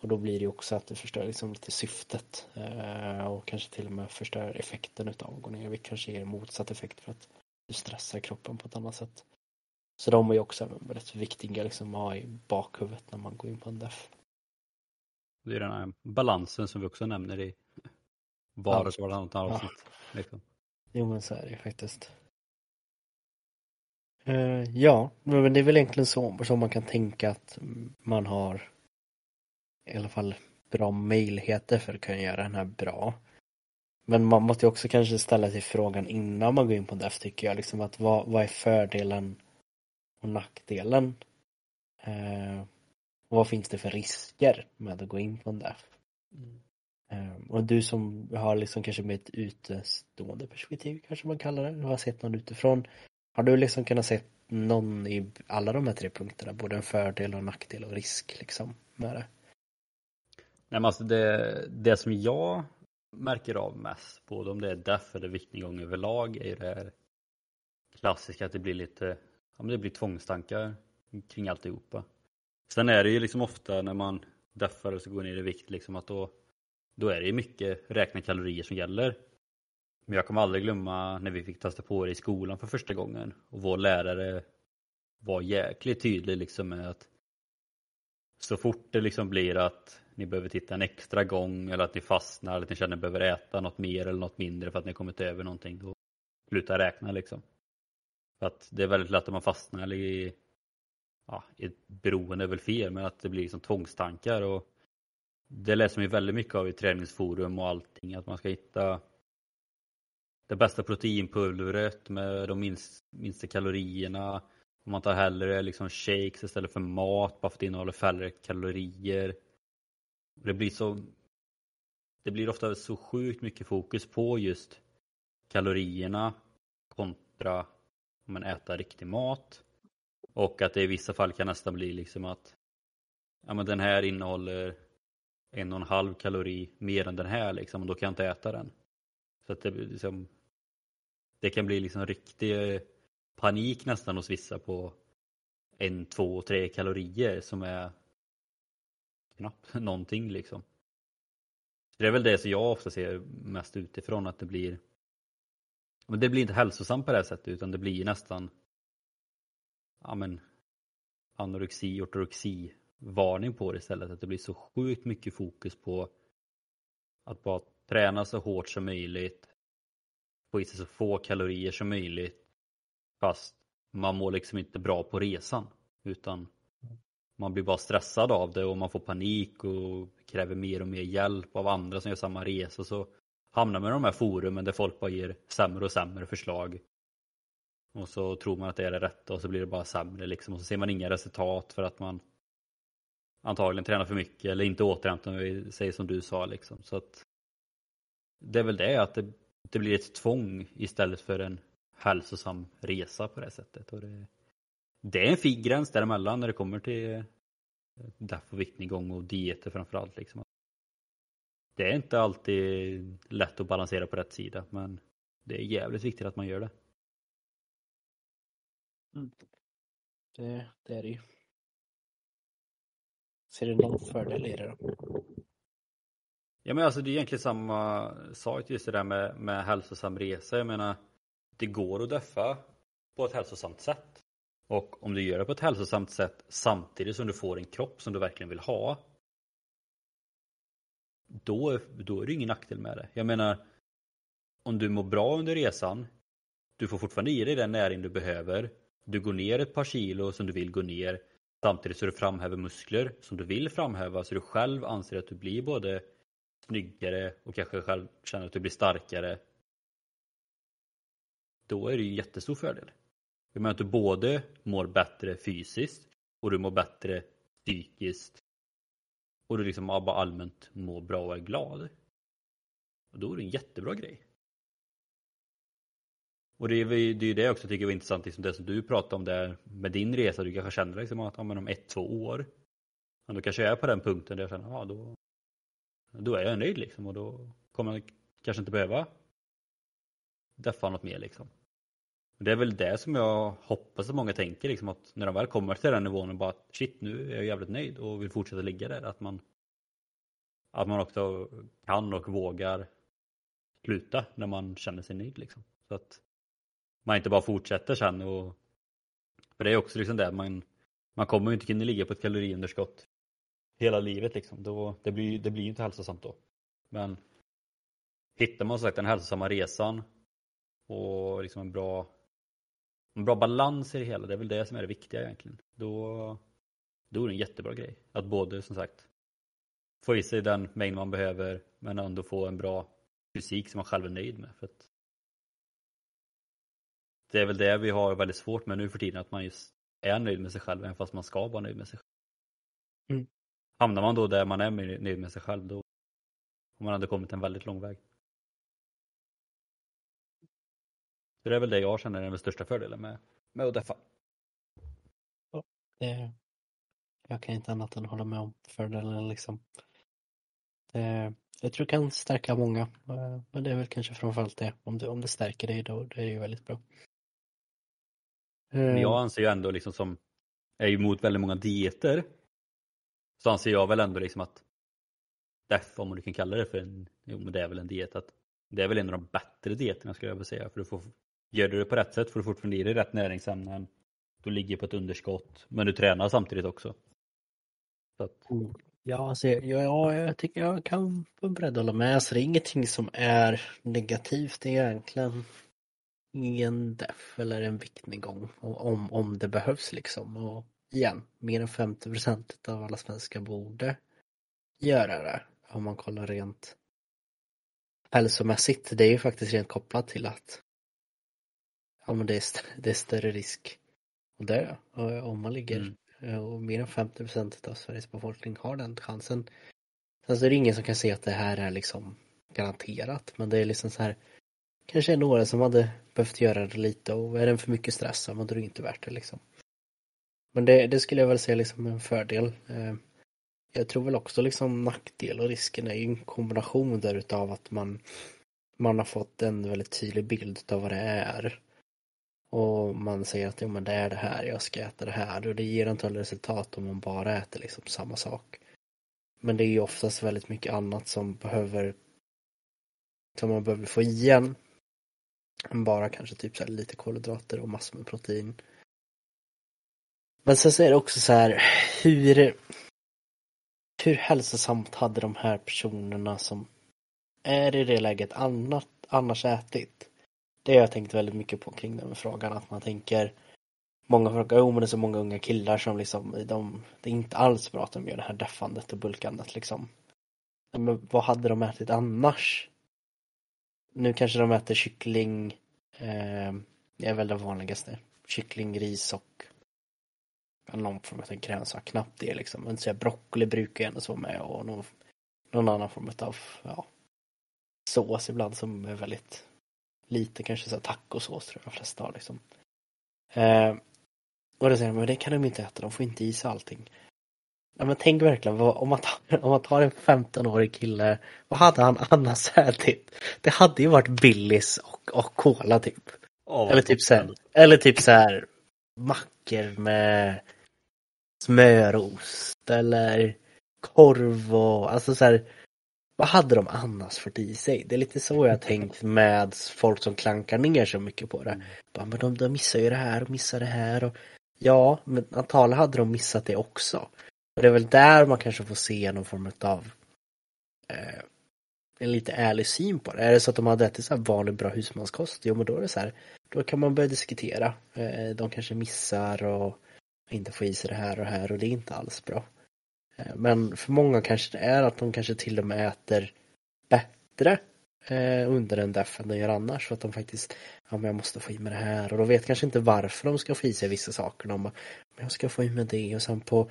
Och då blir det också att det förstör liksom lite syftet eh, och kanske till och med förstör effekten utav att gå ner. vilket kanske ger motsatt effekt för att du stressar kroppen på ett annat sätt. Så de är ju också väldigt viktiga liksom att ha i bakhuvudet när man går in på en DEF. Det är den här balansen som vi också nämner i var och varannat avsnitt. Ja. Liksom. Jo men så är det ju faktiskt. Uh, ja, men det är väl egentligen så, så man kan tänka att man har i alla fall bra möjligheter för att kunna göra den här bra. Men man måste också kanske ställa sig frågan innan man går in på DEF tycker jag, liksom att vad, vad är fördelen och nackdelen? Uh, vad finns det för risker med att gå in på en DEF? Mm. Ehm, och du som har liksom kanske med ett utestående perspektiv kanske man kallar det, du har sett någon utifrån. Har du liksom kunnat se någon i alla de här tre punkterna, både en fördel och en nackdel och risk liksom med det? Nej men alltså det, det som jag märker av mest, både om det är DEF eller viktnedgång överlag, är ju det här klassiska att det blir lite, ja men det blir tvångstankar kring alltihopa. Sen är det ju liksom ofta när man deffar och så går ner i vikt liksom att då, då är det ju mycket räkna kalorier som gäller. Men jag kommer aldrig glömma när vi fick testa på det i skolan för första gången och vår lärare var jäkligt tydlig liksom med att så fort det liksom blir att ni behöver titta en extra gång eller att ni fastnar eller att ni känner att ni behöver äta något mer eller något mindre för att ni kommit över någonting då sluta räkna liksom. För att det är väldigt lätt att man fastnar i ja, ett beroende är väl fel, men att det blir liksom tvångstankar och det läser man ju väldigt mycket av i träningsforum och allting, att man ska hitta det bästa proteinpulvret med de minst, minsta kalorierna. Om man tar hellre liksom shakes istället för mat bara för att det innehåller färre kalorier. Det blir så det blir ofta så sjukt mycket fokus på just kalorierna kontra om man äter riktig mat. Och att det i vissa fall kan nästan bli liksom att ja, men den här innehåller en och en halv kalori mer än den här liksom, och då kan jag inte äta den. Så att det, liksom, det kan bli liksom riktig eh, panik nästan hos vissa på en, två, tre kalorier som är knappt någonting liksom. Det är väl det som jag ofta ser mest utifrån att det blir men det blir inte hälsosamt på det här sättet utan det blir nästan ja men anorexi, ortorexi varning på det istället. Att det blir så sjukt mycket fokus på att bara träna så hårt som möjligt, få i sig så få kalorier som möjligt fast man mår liksom inte bra på resan utan man blir bara stressad av det och man får panik och kräver mer och mer hjälp av andra som gör samma resa så hamnar man i de här forumen där folk bara ger sämre och sämre förslag och så tror man att det är det rätta och så blir det bara sämre liksom och så ser man inga resultat för att man antagligen tränar för mycket eller inte återhämtar sig som du sa liksom så att det är väl det att det, det blir ett tvång istället för en hälsosam resa på det sättet. Och det, det är en fin gräns däremellan när det kommer till eh, deff och viktnedgång och dieter framförallt. Liksom. Det är inte alltid lätt att balansera på rätt sida men det är jävligt viktigt att man gör det. Mm. Det, det är det ju. Ser du någon fördel i det då? Ja men alltså det är egentligen samma sak just det där med, med hälsosam resa. Jag menar det går att döffa på ett hälsosamt sätt. Och om du gör det på ett hälsosamt sätt samtidigt som du får en kropp som du verkligen vill ha. Då, då är det ingen nackdel med det. Jag menar om du mår bra under resan. Du får fortfarande i dig den näring du behöver. Du går ner ett par kilo som du vill gå ner. Samtidigt så du framhäver muskler som du vill framhäva så du själv anser att du blir både snyggare och kanske själv känner att du blir starkare. Då är det ju en jättestor fördel. Jag menar att du både mår bättre fysiskt och du mår bättre psykiskt. Och du liksom bara allmänt mår bra och är glad. Och då är det en jättebra grej. Och det är ju det, det också tycker är intressant, liksom det som du pratade om där med din resa. Du kanske känner liksom att ja, men om ett, två år, ja, då kanske jag är på den punkten där jag känner ja, då, då är jag nöjd liksom och då kommer jag kanske inte behöva deffa något mer liksom. Det är väl det som jag hoppas att många tänker liksom att när de väl kommer till den nivån och bara shit nu är jag jävligt nöjd och vill fortsätta ligga där att man att man också kan och vågar sluta när man känner sig nöjd liksom. Så att man inte bara fortsätter sen och för det är också liksom det man man kommer ju inte kunna ligga på ett kaloriunderskott hela livet liksom. Då, det blir det blir inte hälsosamt då. Men hittar man som sagt den hälsosamma resan och liksom en bra en bra balans i det hela, det är väl det som är det viktiga egentligen. Då, då är det en jättebra grej. Att både som sagt få i sig den mängd man behöver men ändå få en bra fysik som man själv är nöjd med. För att det är väl det vi har väldigt svårt med nu för tiden, att man just är nöjd med sig själv även fast man ska vara nöjd med sig själv. Mm. Hamnar man då där man är nöjd med sig själv då har man ändå kommit en väldigt lång väg. Så det är väl det jag känner är den största fördelen med, med att deffa. Ja, det, jag kan inte annat än hålla med om fördelen liksom. Det, jag tror det kan stärka många. Eh, men det är väl kanske framförallt det. Om det, om det stärker dig då det är det ju väldigt bra. Men jag anser ju ändå liksom som är emot väldigt många dieter. Så anser jag väl ändå liksom att DEF, om du kan kalla det för en, jo men det är väl en diet, att det är väl en av de bättre dieterna skulle jag vilja säga. För du får Gör du det på rätt sätt får du fortfarande i dig rätt näringsämnen. Du ligger på ett underskott, men du tränar samtidigt också. Att... Mm. Ja, alltså, ja, jag tycker jag kan vara beredd att hålla med. Alltså, det är ingenting som är negativt egentligen. Ingen def eller en viktnedgång om, om det behövs liksom. Och igen, mer än 50 procent av alla svenskar borde göra det. Om man kollar rent hälsomässigt. Det är ju faktiskt rent kopplat till att ja, men det, är, det är större risk att dö om man ligger mm. Eh, och mer än 50 procent av Sveriges befolkning har den chansen. Sen så är det ingen som kan säga att det här är liksom garanterat men det är liksom så här kanske är några som hade behövt göra det lite och är det för mycket stress så hade är det inte värt det liksom. Men det, det skulle jag väl säga liksom en fördel. Eh, jag tror väl också liksom nackdel och risken är ju en kombination där utav att man man har fått en väldigt tydlig bild av vad det är. Och man säger att jo, men det är det här, jag ska äta det här och det ger antagligen resultat om man bara äter liksom samma sak. Men det är ju oftast väldigt mycket annat som behöver som man behöver få igen. Än bara kanske typ så lite kolhydrater och massor med protein. Men sen så är det också så här hur hur hälsosamt hade de här personerna som är i det läget annat, annars ätit? Det har jag tänkt väldigt mycket på kring den här frågan, att man tänker Många frågar, jo men det är så många unga killar som liksom, de, det är inte alls bra att de gör det här deffandet och bulkandet liksom. Men vad hade de ätit annars? Nu kanske de äter kyckling, eh, det är väl det vanligaste. Kyckling, ris och någon form av grönsak, knappt det liksom. Men så broccoli brukar ändå vara med och någon, någon annan form av ja, sås ibland som är väldigt lite, kanske så tacosås tror jag de flesta har liksom. Eh, och då säger de, men det kan de inte äta, de får inte i sig allting. Ja, men tänk verkligen, vad, om, man tar, om man tar en 15-årig kille, vad hade han annars ätit? Det hade ju varit Billys och, och cola typ. Oh, eller, typ så här, eller typ så här mackor med smörost eller korv och alltså så här, vad hade de annars fått i sig? Det är lite så jag tänkt med folk som klankar ner så mycket på det. Mm. Bara, men de, de missar ju det här och missar det här och ja, men antagligen hade de missat det också. Och det är väl där man kanske får se någon form av eh, en lite ärlig syn på det. Är det så att de hade ätit så här vanlig bra husmanskost, jo men då är det så här, då kan man börja diskutera. Eh, de kanske missar och inte får i sig det här och det här och det är inte alls bra. Eh, men för många kanske det är att de kanske till och med äter bättre eh, under en deff än de gör annars. För att de faktiskt, ja men jag måste få i mig det här och de vet kanske inte varför de ska få i sig vissa saker. De bara, men jag ska få i mig det och sen på,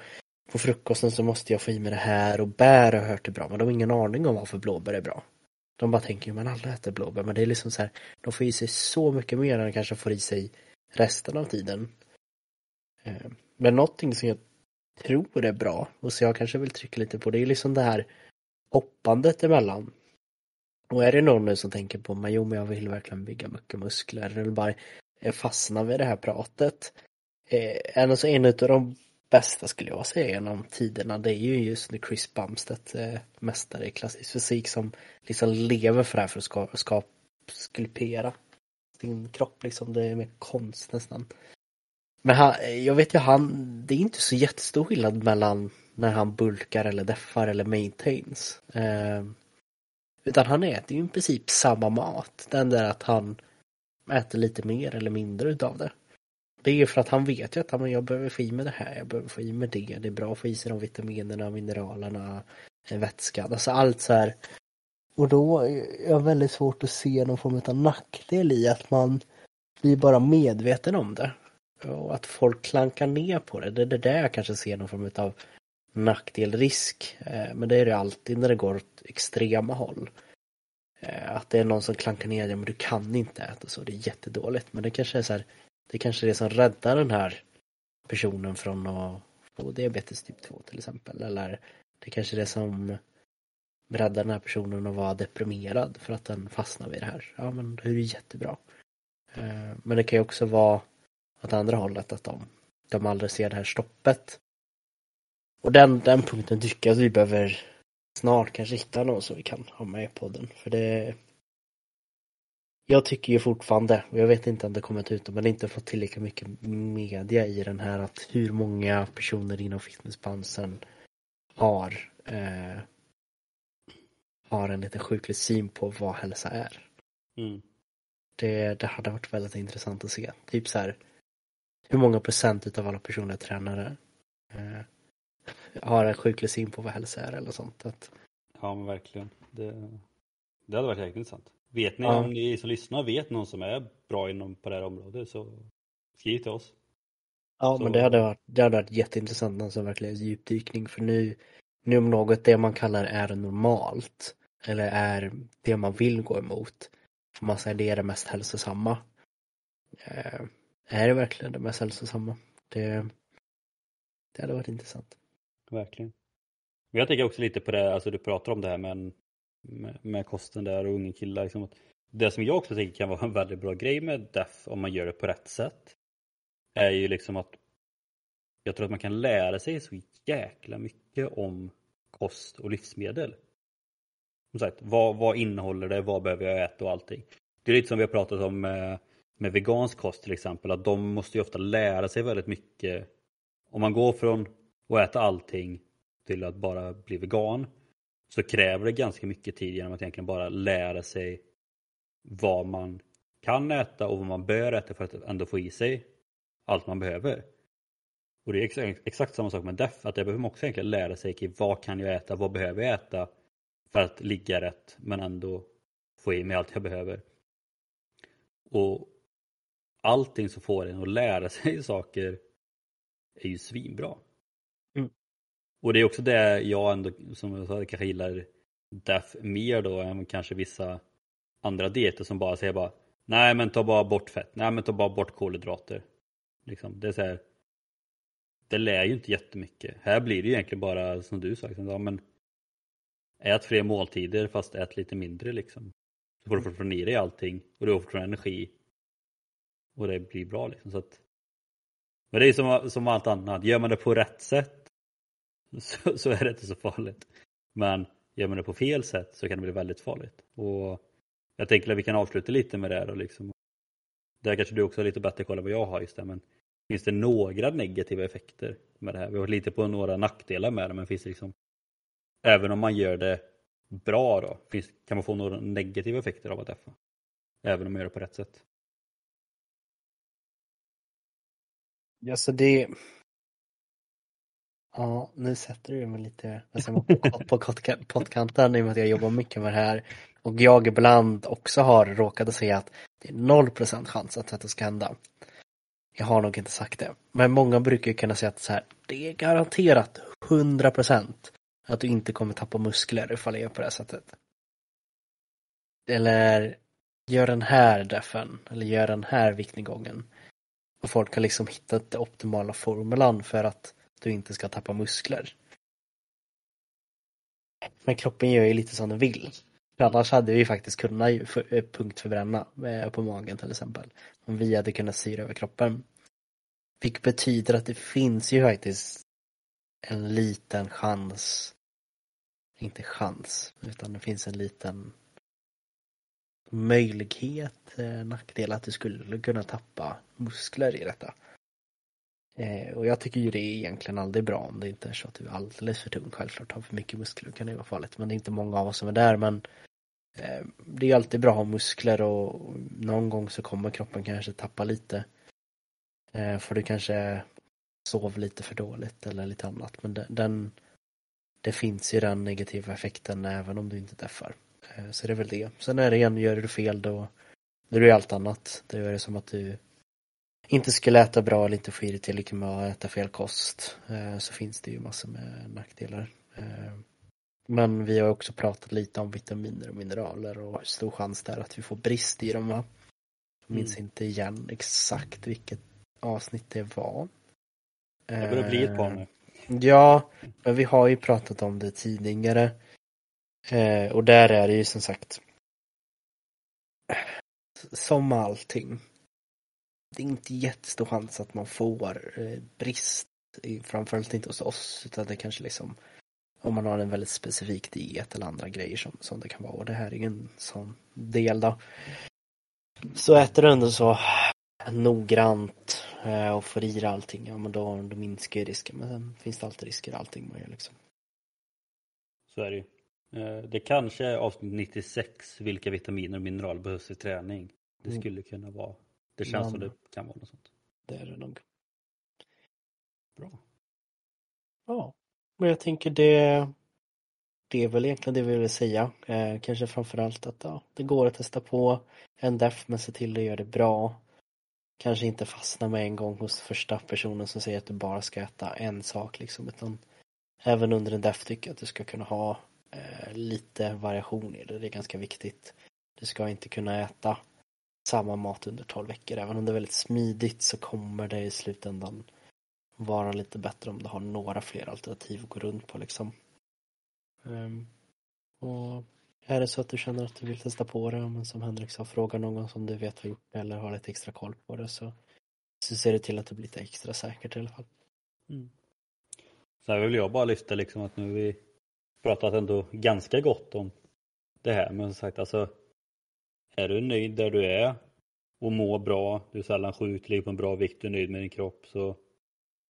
på frukosten så måste jag få i mig det här och bär har hört är bra men de har ingen aning om varför blåbär är bra. De bara tänker, ju men alla äter blåbär men det är liksom så här, de får i sig så mycket mer än de kanske får i sig resten av tiden. Eh, men någonting som jag tror är bra och så jag kanske vill trycka lite på det är liksom det här hoppandet emellan. Och är det någon nu som tänker på mig, jo men jag vill verkligen bygga mycket muskler eller bara fastna vid det här pratet. Eh, alltså en av de bästa skulle jag säga genom tiderna det är ju just nu Chris Bumstead, eh, mästare i klassisk fysik som liksom lever för det här för att ska, ska skulpera sin kropp liksom. Det är mer konst nästan. Men han, eh, jag vet ju han, det är inte så jättestor skillnad mellan när han bulkar eller deffar eller maintains. Eh, utan han äter ju i princip samma mat. Den där att han äter lite mer eller mindre utav det. Det är ju för att han vet ju att jag behöver få i mig det här, jag behöver få i mig det. Det är bra att få i sig de vitaminerna, mineralerna, eh, vätskan. Alltså allt så här. Och då är jag väldigt svårt att se någon form av nackdel i att man blir bara medveten om det. Och att folk klankar ner på det. Det är det där jag kanske ser någon form av nackdel, risk. Eh, men det är det alltid när det går åt extrema håll. Eh, att det är någon som klankar ner, ja men du kan inte äta så, det är jättedåligt. Men det kanske är så här, det kanske är det som räddar den här personen från att få diabetes typ 2 till exempel. Eller det kanske är det som räddar den här personen att vara deprimerad för att den fastnar vid det här. Ja men då är det jättebra. Eh, men det kan ju också vara åt andra hållet att de, de aldrig ser det här stoppet. Och den, den punkten tycker jag att vi behöver snart kanske hitta någon som vi kan ha med i podden. För det jag tycker ju fortfarande, och jag vet inte om det kommit ut, men inte fått tillräckligt mycket media i den här att hur många personer inom fitnessbranschen har eh, har en lite sjuklig syn på vad hälsa är. Mm. Det, det hade varit väldigt intressant att se. Typ så här, hur många procent utav alla personliga tränare eh, har en sjuklig syn på vad hälsa är eller sånt. Att... Ja men verkligen. Det, det hade varit jäkligt intressant. Vet ni ja. om ni som lyssnar vet någon som är bra inom på det här området så skriv till oss. Ja så... men det hade varit, det hade varit jätteintressant, alltså verkligen djupdykning för nu, nu om något det man kallar är normalt eller är det man vill gå emot. För man säger det är det mest hälsosamma. Eh, är det verkligen det mest hälsosamma? Det, det hade varit intressant. Verkligen. Men jag tänker också lite på det, alltså du pratar om det här med, med, med kosten där och unga killar. Liksom, det som jag också tänker kan vara en väldigt bra grej med DEF om man gör det på rätt sätt är ju liksom att jag tror att man kan lära sig så jäkla mycket om kost och livsmedel. Som sagt, vad, vad innehåller det, vad behöver jag äta och allting. Det är lite som vi har pratat om med, med vegansk kost till exempel, att de måste ju ofta lära sig väldigt mycket. Om man går från att äta allting till att bara bli vegan så kräver det ganska mycket tid genom att egentligen bara lära sig vad man kan äta och vad man bör äta för att ändå få i sig allt man behöver. Och det är exakt, samma sak med DEF, att jag behöver man också egentligen lära sig vad kan jag äta, vad behöver jag äta för att ligga rätt men ändå få i mig allt jag behöver. Och allting som får en att lära sig saker är ju svinbra. Och det är också det jag ändå, som jag sa, kanske gillar DEF mer då än kanske vissa andra dieter som bara säger bara Nej men ta bara bort fett, nej men ta bara bort kolhydrater. Liksom, det är så här, Det lär ju inte jättemycket. Här blir det ju egentligen bara som du sa, liksom, ja, men ät fler måltider fast ät lite mindre liksom. Så får du fortfarande i dig allting och du har fortfarande energi. Och det blir bra liksom. Så att, men det är som, som allt annat, gör man det på rätt sätt så, så är det inte så farligt. Men gör man det på fel sätt så kan det bli väldigt farligt. Och jag tänker att vi kan avsluta lite med det då liksom. Där kanske du också har lite bättre koll än vad jag har just det. Men finns det några negativa effekter med det här? Vi har varit lite på några nackdelar med det men finns det liksom Även om man gör det bra då, finns, kan man få några negativa effekter av att deffa? Även om man gör det på rätt sätt? Ja, så det... Ja, nu sätter du mig lite alltså, på, på pottkanten i och med att jag jobbar mycket med det här. Och jag ibland också har råkat säga att det är 0% chans att detta ska hända. Jag har nog inte sagt det. Men många brukar kunna säga att så här, det är garanterat 100% att du inte kommer tappa muskler ifall jag gör på det här sättet. Eller gör den här defen, eller gör den här viktnedgången. Och folk har liksom hittat den optimala formulan för att du inte ska tappa muskler. Men kroppen gör ju lite som den vill. För annars hade vi faktiskt kunnat eh, punktförbränna eh, på magen till exempel. Om vi hade kunnat syra över kroppen. Vilket betyder att det finns ju faktiskt en liten chans. Inte chans, utan det finns en liten möjlighet, eh, nackdel att du skulle kunna tappa muskler i detta. Eh, och jag tycker ju det är egentligen aldrig bra om det inte är så att du är alldeles för tung. Självklart har för mycket muskler kan det vara farligt men det är inte många av oss som är där men Eh, det är alltid bra att ha muskler och någon gång så kommer kroppen kanske tappa lite. Eh, för du kanske sov lite för dåligt eller lite annat. Men den, det finns ju den negativa effekten även om du inte träffar. Eh, så det är väl det. Sen är det igen, gör du fel då, då är det allt annat. Då är det som att du inte skulle äta bra eller inte få i dig tillräckligt med att äta fel kost. Så finns det ju massor med nackdelar. Men vi har också pratat lite om vitaminer och mineraler och hur stor chans det är att vi får brist i dem va? Jag minns mm. inte igen exakt vilket avsnitt det var. Det börjar bli ett par nu. Eh, ja, men vi har ju pratat om det tidigare. Eh, och där är det ju som sagt som allting. Det är inte jättestor chans att man får eh, brist, framförallt inte hos oss, utan det kanske liksom om man har en väldigt specifik diet eller andra grejer som, som det kan vara och det här är en sån del då. Så äter du ändå så noggrant eh, och får i dig allting, ja men då, då minskar ju risken. Men sen finns det alltid risker i allting man gör liksom. Så är det ju. Eh, det kanske är avsnitt 96, vilka vitaminer och mineral behövs i träning. Det mm. skulle kunna vara. Det känns men, som det kan vara något sånt. Det är det nog. Bra. Ja. Men jag tänker det det är väl egentligen det vi vill säga. Eh, kanske framförallt att ja, det går att testa på en def men se till att göra det bra. Kanske inte fastna med en gång hos första personen som säger att du bara ska äta en sak liksom utan även under en def tycker jag att du ska kunna ha eh, lite variation i det. Det är ganska viktigt. Du ska inte kunna äta samma mat under 12 veckor. Även om det är väldigt smidigt så kommer det i slutändan vara lite bättre om du har några fler alternativ att gå runt på liksom. Um, och är det så att du känner att du vill testa på det, men som Henrik sa, fråga någon som du vet har gjort det eller har lite extra koll på det så, så ser det till att det blir lite extra säkert i alla fall. Mm. Så här vill jag bara lyfta liksom att nu är vi pratat ändå ganska gott om det här. Men som sagt, alltså är du nöjd där du är och mår bra, du är sällan sjuk, ligger på en bra vikt, du är nöjd med din kropp så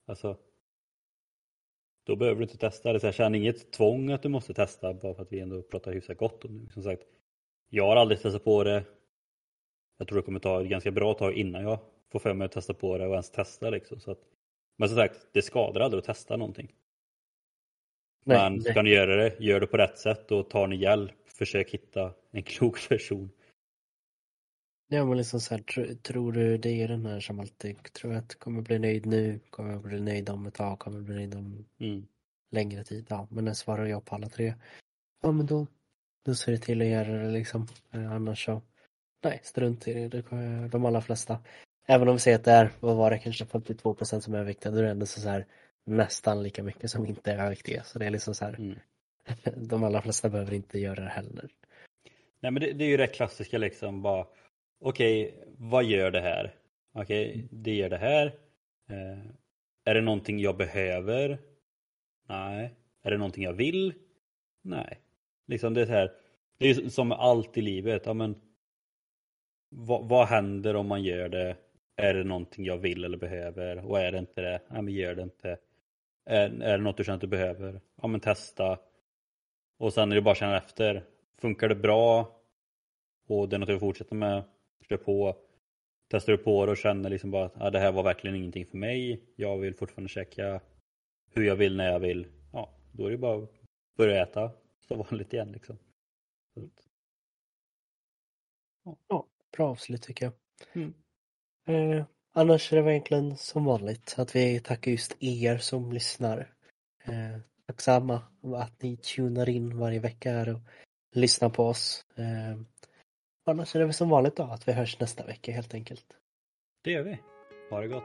alltså då behöver du inte testa det. Så jag känner inget tvång att du måste testa bara för att vi ändå pratar hyfsat gott om det. Som sagt, jag har aldrig testat på det. Jag tror det kommer ta ett ganska bra tag innan jag får för mig att testa på det och ens testa liksom. Så att, men som sagt, det skadar aldrig att testa någonting. Nej, men ska ni göra det, gör det på rätt sätt och tar ni hjälp, försök hitta en klok person. Ja men liksom så här, tro, tror du det är den här som alltid tror att kommer bli nöjd nu, kommer bli nöjd om ett tag, kommer bli nöjd om Mm. längre tid. Ja men när svarar jag på alla tre. Ja men då, då ser det till att göra det liksom. Eh, annars så, nej strunt i det. det kommer, de allra flesta. Även om vi säger att det är, vad var det, kanske 52 procent som är överviktiga, då är det ändå så här nästan lika mycket som inte är överviktiga. Så det är liksom så här, Mm. de allra flesta behöver inte göra det heller. Nej men det, det är ju det klassiska liksom bara Okej, vad gör det här? Okej, det gör det här. Eh, är det någonting jag behöver? Nej. Är det någonting jag vill? Nej. Liksom det är så här. Det är som med allt i livet. Ja, men, vad, vad händer om man gör det? Är det någonting jag vill eller behöver? Och är det inte det? Ja, men gör det inte. Är, är det något du känner att du behöver? Ja men testa. Och sen är det bara att känna efter. Funkar det bra? Och det är något jag fortsätta med. Kör på. Testar du på det och känner liksom bara att ja, det här var verkligen ingenting för mig. Jag vill fortfarande käka hur jag vill när jag vill. Ja, då är det bara att börja äta så vanligt igen liksom. Ja, bra avslut tycker jag. Mm. Eh, annars är det egentligen som vanligt att vi tackar just er som lyssnar. Eh, tacksamma att ni tunar in varje vecka här och lyssnar på oss. Eh, annars är det väl som vanligt då att vi hörs nästa vecka helt enkelt. Det gör vi. Ha det gott.